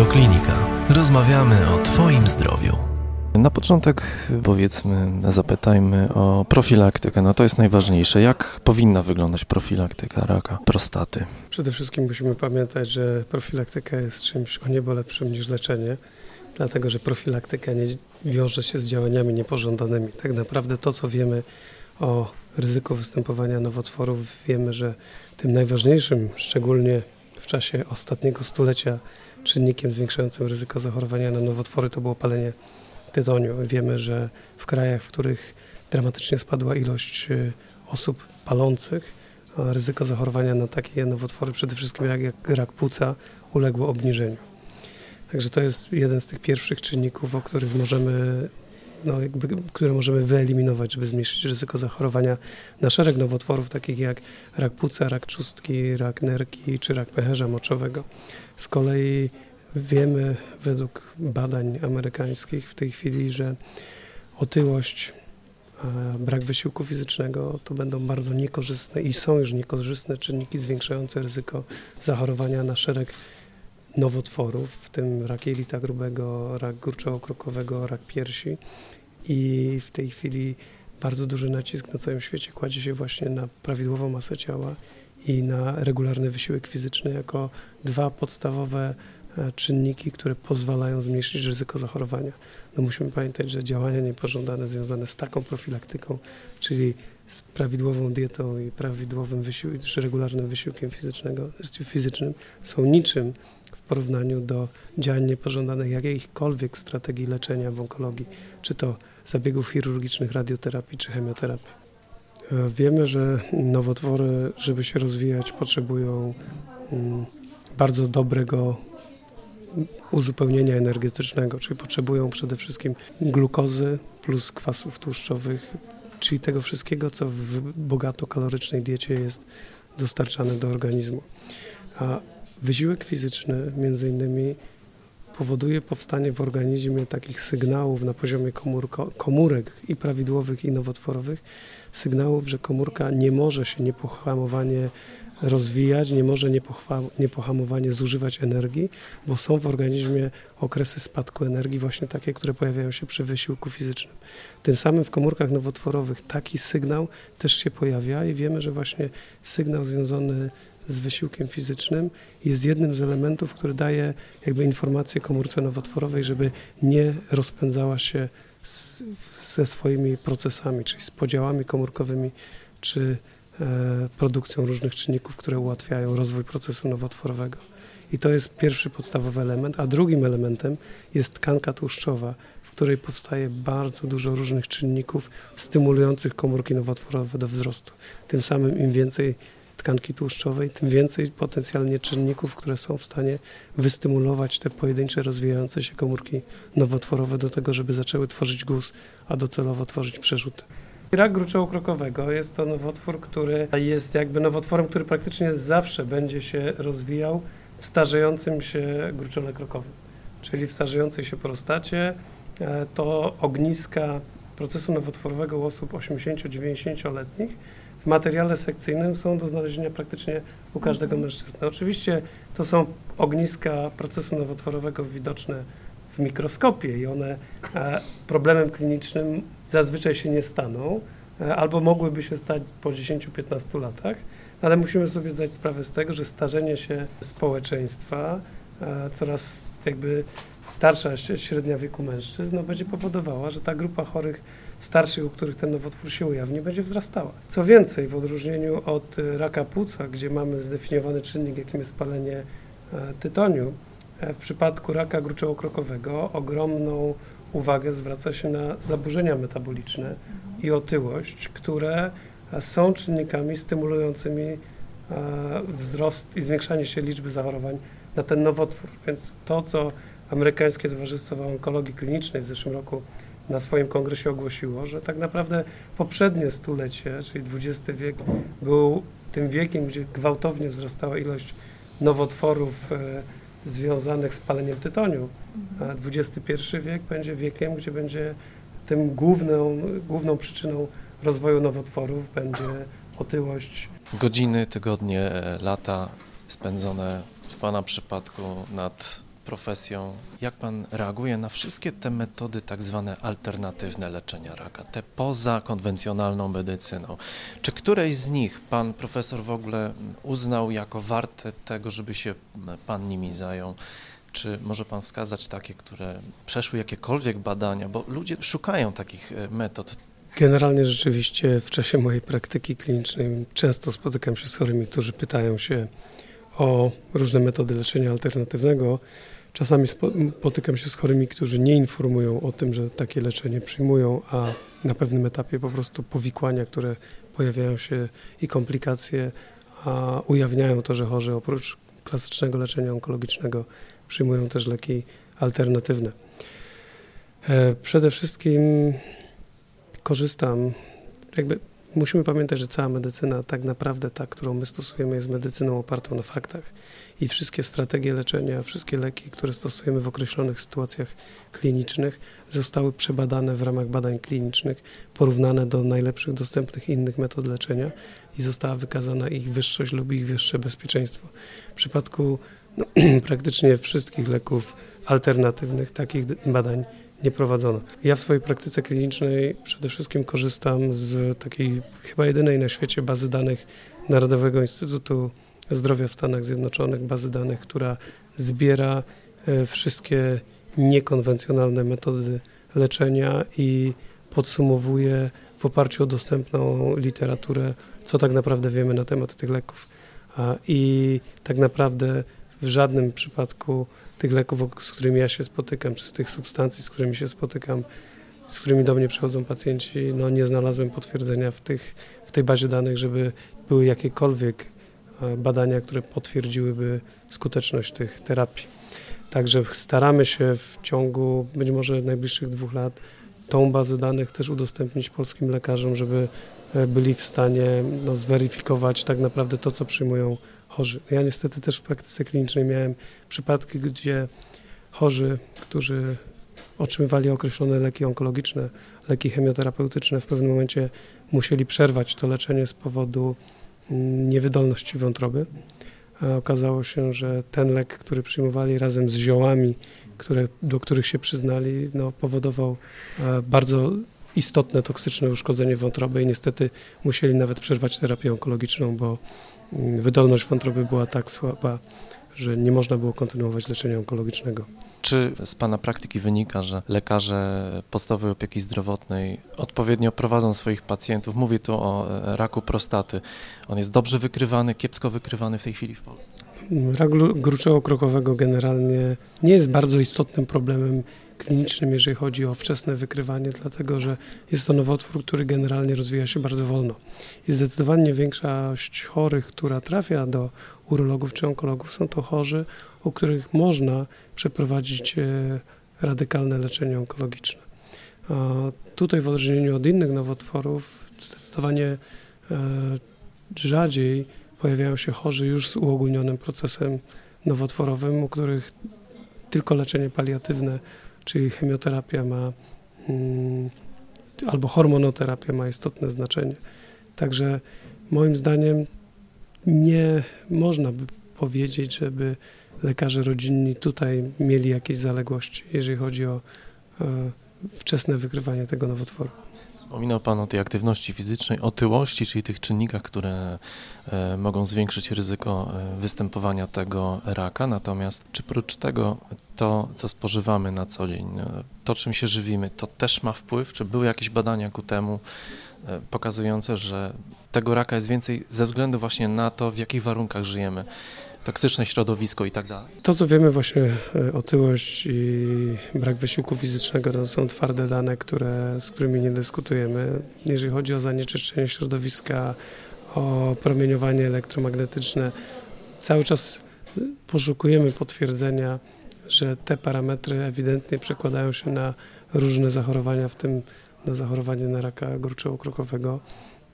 Radioklinika. Rozmawiamy o Twoim zdrowiu. Na początek powiedzmy, zapytajmy o profilaktykę. No to jest najważniejsze. Jak powinna wyglądać profilaktyka raka prostaty? Przede wszystkim musimy pamiętać, że profilaktyka jest czymś o niebo lepszym niż leczenie, dlatego że profilaktyka nie wiąże się z działaniami niepożądanymi. Tak naprawdę to, co wiemy o ryzyku występowania nowotworów, wiemy, że tym najważniejszym, szczególnie w czasie ostatniego stulecia, czynnikiem zwiększającym ryzyko zachorowania na nowotwory to było palenie tytoniu. Wiemy, że w krajach, w których dramatycznie spadła ilość y, osób palących, ryzyko zachorowania na takie nowotwory, przede wszystkim jak, jak rak płuca, uległo obniżeniu. Także to jest jeden z tych pierwszych czynników, o których możemy, no jakby, które możemy wyeliminować, żeby zmniejszyć ryzyko zachorowania na szereg nowotworów, takich jak rak płuca, rak czustki, rak nerki czy rak pęcherza moczowego. Z kolei wiemy według badań amerykańskich w tej chwili, że otyłość, brak wysiłku fizycznego to będą bardzo niekorzystne i są już niekorzystne czynniki zwiększające ryzyko zachorowania na szereg nowotworów, w tym rak jelita grubego, rak gruczoło-krokowego, rak piersi i w tej chwili bardzo duży nacisk na całym świecie kładzie się właśnie na prawidłową masę ciała i na regularny wysiłek fizyczny jako dwa podstawowe e, czynniki, które pozwalają zmniejszyć ryzyko zachorowania. No musimy pamiętać, że działania niepożądane związane z taką profilaktyką, czyli z prawidłową dietą i prawidłowym wysiłkiem, regularnym wysiłkiem fizycznego, fizycznym są niczym porównaniu do działań niepożądanych jakichkolwiek strategii leczenia w onkologii, czy to zabiegów chirurgicznych, radioterapii czy chemioterapii. E, wiemy, że nowotwory, żeby się rozwijać, potrzebują mm, bardzo dobrego uzupełnienia energetycznego, czyli potrzebują przede wszystkim glukozy plus kwasów tłuszczowych, czyli tego wszystkiego, co w bogato kalorycznej diecie jest dostarczane do organizmu. A wysiłek fizyczny między innymi powoduje powstanie w organizmie takich sygnałów na poziomie komórko, komórek i prawidłowych i nowotworowych, sygnałów, że komórka nie może się niepohamowanie rozwijać, nie może niepohamowanie zużywać energii, bo są w organizmie okresy spadku energii, właśnie takie, które pojawiają się przy wysiłku fizycznym. Tym samym w komórkach nowotworowych taki sygnał też się pojawia i wiemy, że właśnie sygnał związany z wysiłkiem fizycznym jest jednym z elementów, który daje jakby informację komórce nowotworowej, żeby nie rozpędzała się z, ze swoimi procesami, czyli z podziałami komórkowymi, czy e, produkcją różnych czynników, które ułatwiają rozwój procesu nowotworowego. I to jest pierwszy podstawowy element, a drugim elementem jest tkanka tłuszczowa, w której powstaje bardzo dużo różnych czynników stymulujących komórki nowotworowe do wzrostu. Tym samym im więcej tkanki tłuszczowej, tym więcej potencjalnie czynników, które są w stanie wystymulować te pojedyncze rozwijające się komórki nowotworowe do tego, żeby zaczęły tworzyć guz, a docelowo tworzyć przerzuty. Rak gruczołu krokowego jest to nowotwór, który jest jakby nowotworem, który praktycznie zawsze będzie się rozwijał w starzejącym się gruczole krokowym, czyli w starzejącej się prostacie. E, to ogniska procesu nowotworowego u osób 80-90-letnich w materiale sekcyjnym są do znalezienia praktycznie u każdego mhm. mężczyzny. Oczywiście to są ogniska procesu nowotworowego widoczne w mikroskopie i one e, problemem klinicznym zazwyczaj się nie staną, e, albo mogłyby się stać po 10-15 latach, ale musimy sobie zdać sprawę z tego, że starzenie się społeczeństwa, e, coraz jakby starsza średnia wieku mężczyzn, no, będzie powodowała, że ta grupa chorych starszych, u których ten nowotwór się ujawni, będzie wzrastała. Co więcej, w odróżnieniu od y, raka płuca, gdzie mamy zdefiniowany czynnik, jakim jest palenie e, tytoniu, e, w przypadku raka gruczoło-krokowego ogromną uwagę zwraca się na zaburzenia metaboliczne i otyłość, które e, są czynnikami stymulującymi wzrost i zwiększanie się liczby zachorowań na ten nowotwór. Więc to, co Amerykańskie Towarzystwo Onkologii Klinicznej w zeszłym roku na swoim kongresie ogłosiło, że tak naprawdę poprzednie stulecie, czyli XX wiek, był tym wiekiem, gdzie gwałtownie wzrastała ilość nowotworów e, związanych z paleniem tytoniu. A XXI wiek będzie wiekiem, gdzie będzie tym główną, główną przyczyną rozwoju nowotworów będzie otyłość. Godziny, tygodnie, lata spędzone w Pana przypadku nad profesją. Jak pan reaguje na wszystkie te metody tak zwane alternatywne leczenia raka, te poza konwencjonalną medycyną? Czy któreś z nich pan profesor w ogóle uznał jako warte tego, żeby się pan nimi zajął? Czy może Pan wskazać takie, które przeszły jakiekolwiek badania, bo ludzie szukają takich e, metod. Generalnie rzeczywiście w czasie mojej praktyki klinicznej często spotykam się z chorymi, którzy pytają się o różne metody leczenia alternatywnego. Czasami spotykam się z chorymi, którzy nie informują o tym, że takie leczenie przyjmują, a na pewnym etapie po prostu powikłania, które pojawiają się i komplikacje, a ujawniają to, że chorzy oprócz klasycznego leczenia onkologicznego przyjmują też leki alternatywne. E, przede wszystkim korzystam, jakby musimy pamiętać, że cała medycyna, tak naprawdę ta, którą my stosujemy, jest medycyną opartą na faktach. I wszystkie strategie leczenia, wszystkie leki, które stosujemy w określonych sytuacjach klinicznych, zostały przebadane w ramach badań klinicznych, porównane do najlepszych dostępnych innych metod leczenia i została wykazana ich wyższość lub ich wyższe bezpieczeństwo. W przypadku no, praktycznie wszystkich leków alternatywnych takich badań nie prowadzono. Ja w swojej praktyce klinicznej przede wszystkim korzystam z takiej chyba jedynej na świecie bazy danych Narodowego Instytutu Zdrowia w Stanach Zjednoczonych, bazy danych, która zbiera e, wszystkie niekonwencjonalne metody leczenia i podsumowuje w oparciu o dostępną literaturę, co tak naprawdę wiemy na temat tych leków. I tak naprawdę w żadnym przypadku tych leków, z którymi ja się spotykam, czy z tych substancji, z którymi się spotykam, z którymi do mnie przychodzą pacjenci, no nie znalazłem potwierdzenia w, tych, w tej bazie danych, żeby były jakiekolwiek e, badania, które potwierdziłyby skuteczność tych terapii. Także staramy się w ciągu być może najbliższych dwóch lat tą bazę danych też udostępnić polskim lekarzom, żeby byli w stanie no, zweryfikować tak naprawdę to, co przyjmują chorzy. Ja niestety też w praktyce klinicznej miałem przypadki, gdzie chorzy, którzy otrzymywali określone leki onkologiczne, leki chemioterapeutyczne, w pewnym momencie musieli przerwać to leczenie z powodu mm, niewydolności wątroby. A okazało się, że ten lek, który przyjmowali razem z ziołami, które, do których się przyznali, no, powodował e, bardzo istotne toksyczne uszkodzenie wątroby i niestety musieli nawet przerwać terapię onkologiczną, bo wydolność wątroby była tak słaba, że nie można było kontynuować leczenia onkologicznego. Czy z Pana praktyki wynika, że lekarze podstawowej opieki zdrowotnej odpowiednio prowadzą swoich pacjentów? Mówię tu o e, raku prostaty. On jest dobrze wykrywany, kiepsko wykrywany w tej chwili w Polsce? Rak gruczoło-krokowego generalnie nie jest bardzo istotnym problemem klinicznym, jeżeli chodzi o wczesne wykrywanie, dlatego że jest to nowotwór, który generalnie rozwija się bardzo wolno. I zdecydowanie większość chorych, która trafia do urologów czy onkologów, są to chorzy, u których można przeprowadzić e, radykalne leczenie onkologiczne. Tutaj w odróżnieniu od innych nowotworów zdecydowanie e, rzadziej pojawiają się chorzy już z uogólnionym procesem nowotworowym, u których tylko leczenie paliatywne czyli chemioterapia ma mm, albo hormonoterapia ma istotne znaczenie. Także moim zdaniem nie można by powiedzieć, żeby lekarze rodzinni tutaj mieli jakieś zaległości, jeżeli chodzi o e, wczesne wykrywanie tego nowotworu. Wspominał Pan o tej aktywności fizycznej, otyłości, czyli tych czynnikach, które e, mogą zwiększyć ryzyko e, występowania tego raka. Natomiast czy prócz tego to, co spożywamy na co dzień, e, to czym się żywimy, to też ma wpływ? Czy były jakieś badania ku temu pokazujące, że tego raka jest więcej ze względu właśnie na to, w jakich warunkach żyjemy? Toksyczne środowisko i tak dalej. To, co wiemy właśnie e, otyłość i brak wysiłku fizycznego, to są twarde dane, które, z którymi nie dyskutujemy. Jeżeli chodzi o zanieczyszczenie środowiska, o promieniowanie elektromagnetyczne, cały czas poszukujemy potwierdzenia, że te parametry ewidentnie przekładają się na różne zachorowania, w tym na zachorowanie na raka gruczoło-krokowego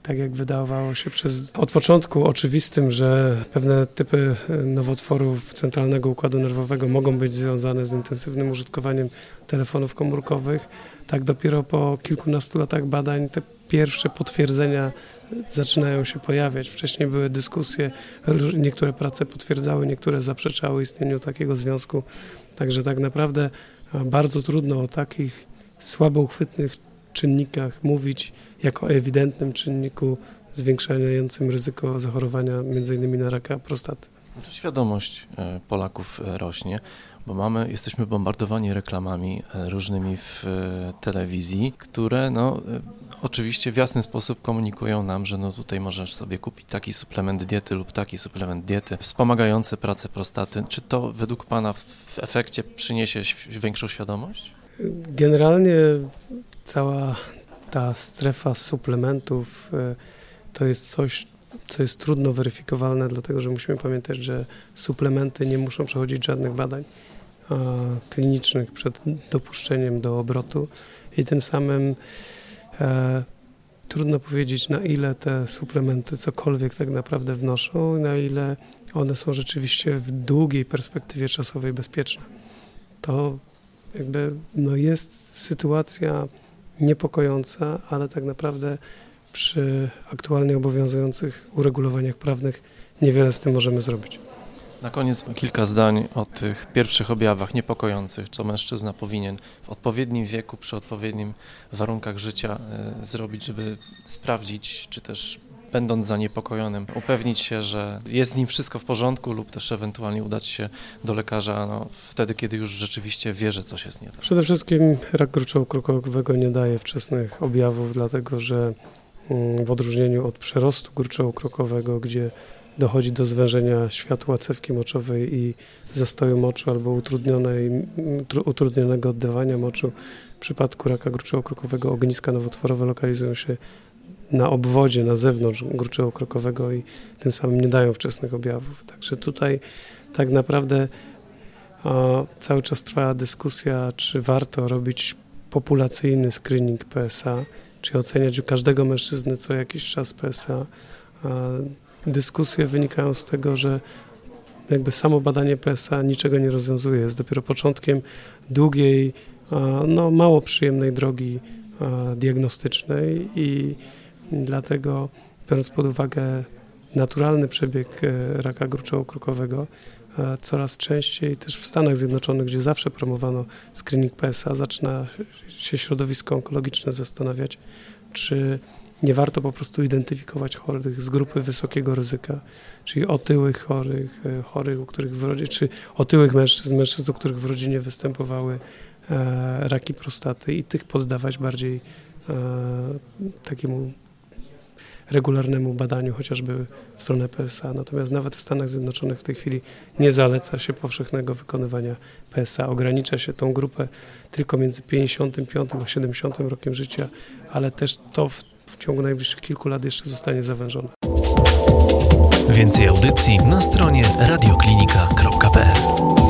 tak jak wydawało się przez od początku oczywistym, że pewne typy nowotworów centralnego układu nerwowego mogą być związane z intensywnym użytkowaniem telefonów komórkowych, tak dopiero po kilkunastu latach badań te pierwsze potwierdzenia zaczynają się pojawiać. Wcześniej były dyskusje, niektóre prace potwierdzały, niektóre zaprzeczały istnieniu takiego związku. Także tak naprawdę bardzo trudno o takich słabo uchwytnych czynnikach mówić jako o ewidentnym czynniku zwiększającym ryzyko zachorowania m.in. na raka prostaty. Świadomość e, Polaków e, rośnie, bo mamy, jesteśmy bombardowani reklamami e, różnymi w telewizji, które no, oczywiście w jasny sposób komunikują nam, że no tutaj możesz sobie kupić taki suplement diety lub taki suplement diety wspomagający pracę prostaty. Czy to według Pana w efekcie przyniesie większą świadomość? Generalnie cała ta strefa suplementów to jest coś, co jest trudno weryfikowalne, dlatego że musimy pamiętać, że suplementy nie muszą przechodzić żadnych badań klinicznych przed dopuszczeniem do obrotu i tym samym e, trudno powiedzieć, na ile te suplementy cokolwiek tak naprawdę wnoszą, na ile one są rzeczywiście w długiej perspektywie czasowej bezpieczne. To jakby no jest sytuacja niepokojąca, ale tak naprawdę przy aktualnie obowiązujących uregulowaniach prawnych niewiele z tym możemy zrobić. Na koniec kilka zdań o tych pierwszych objawach niepokojących, co mężczyzna powinien w odpowiednim wieku, przy odpowiednim warunkach życia y, zrobić, żeby sprawdzić, czy też będąc zaniepokojonym, upewnić się, że jest z nim wszystko w porządku lub też ewentualnie udać się do lekarza no, wtedy, kiedy już rzeczywiście wie, że coś jest nie tak. Przede wszystkim rak gruczołu krokowego nie daje wczesnych objawów, dlatego że mm, w odróżnieniu od przerostu gruczołu krokowego, gdzie dochodzi do zwężenia światła cewki moczowej i zastoju moczu albo utrudnionej, utrudnionego oddawania moczu. W przypadku raka gruczołu krokowego ogniska nowotworowe lokalizują się na obwodzie, na zewnątrz gruczołu krokowego i tym samym nie dają wczesnych objawów. Także tutaj tak naprawdę cały czas trwa dyskusja, czy warto robić populacyjny screening PSA, czy oceniać u każdego mężczyzny co jakiś czas PSA. A, dyskusje wynikają z tego, że jakby samo badanie PSA niczego nie rozwiązuje. Jest dopiero początkiem długiej, no mało przyjemnej drogi diagnostycznej i dlatego biorąc pod uwagę naturalny przebieg e, raka gruczołu-krokowego, e, coraz częściej też w Stanach Zjednoczonych, gdzie zawsze promowano screening PSA, zaczyna się środowisko onkologiczne zastanawiać, czy nie warto po prostu identyfikować chorych z grupy wysokiego ryzyka, czyli otyłych chorych, e, chorych, u których w rodzinie, czy otyłych mężczyzn, mężczyzn, u których w rodzinie występowały e, raki prostaty i tych poddawać bardziej takiemu regularnemu badaniu, chociażby w stronę PSA. Natomiast nawet w Stanach Zjednoczonych w tej chwili nie zaleca się powszechnego wykonywania PSA. Ogranicza się tą grupę tylko między 55 a 70 rokiem życia, ale też to w w ciągu najbliższych kilku lat jeszcze zostanie zawężona. Więcej audycji na stronie radioklinika.pl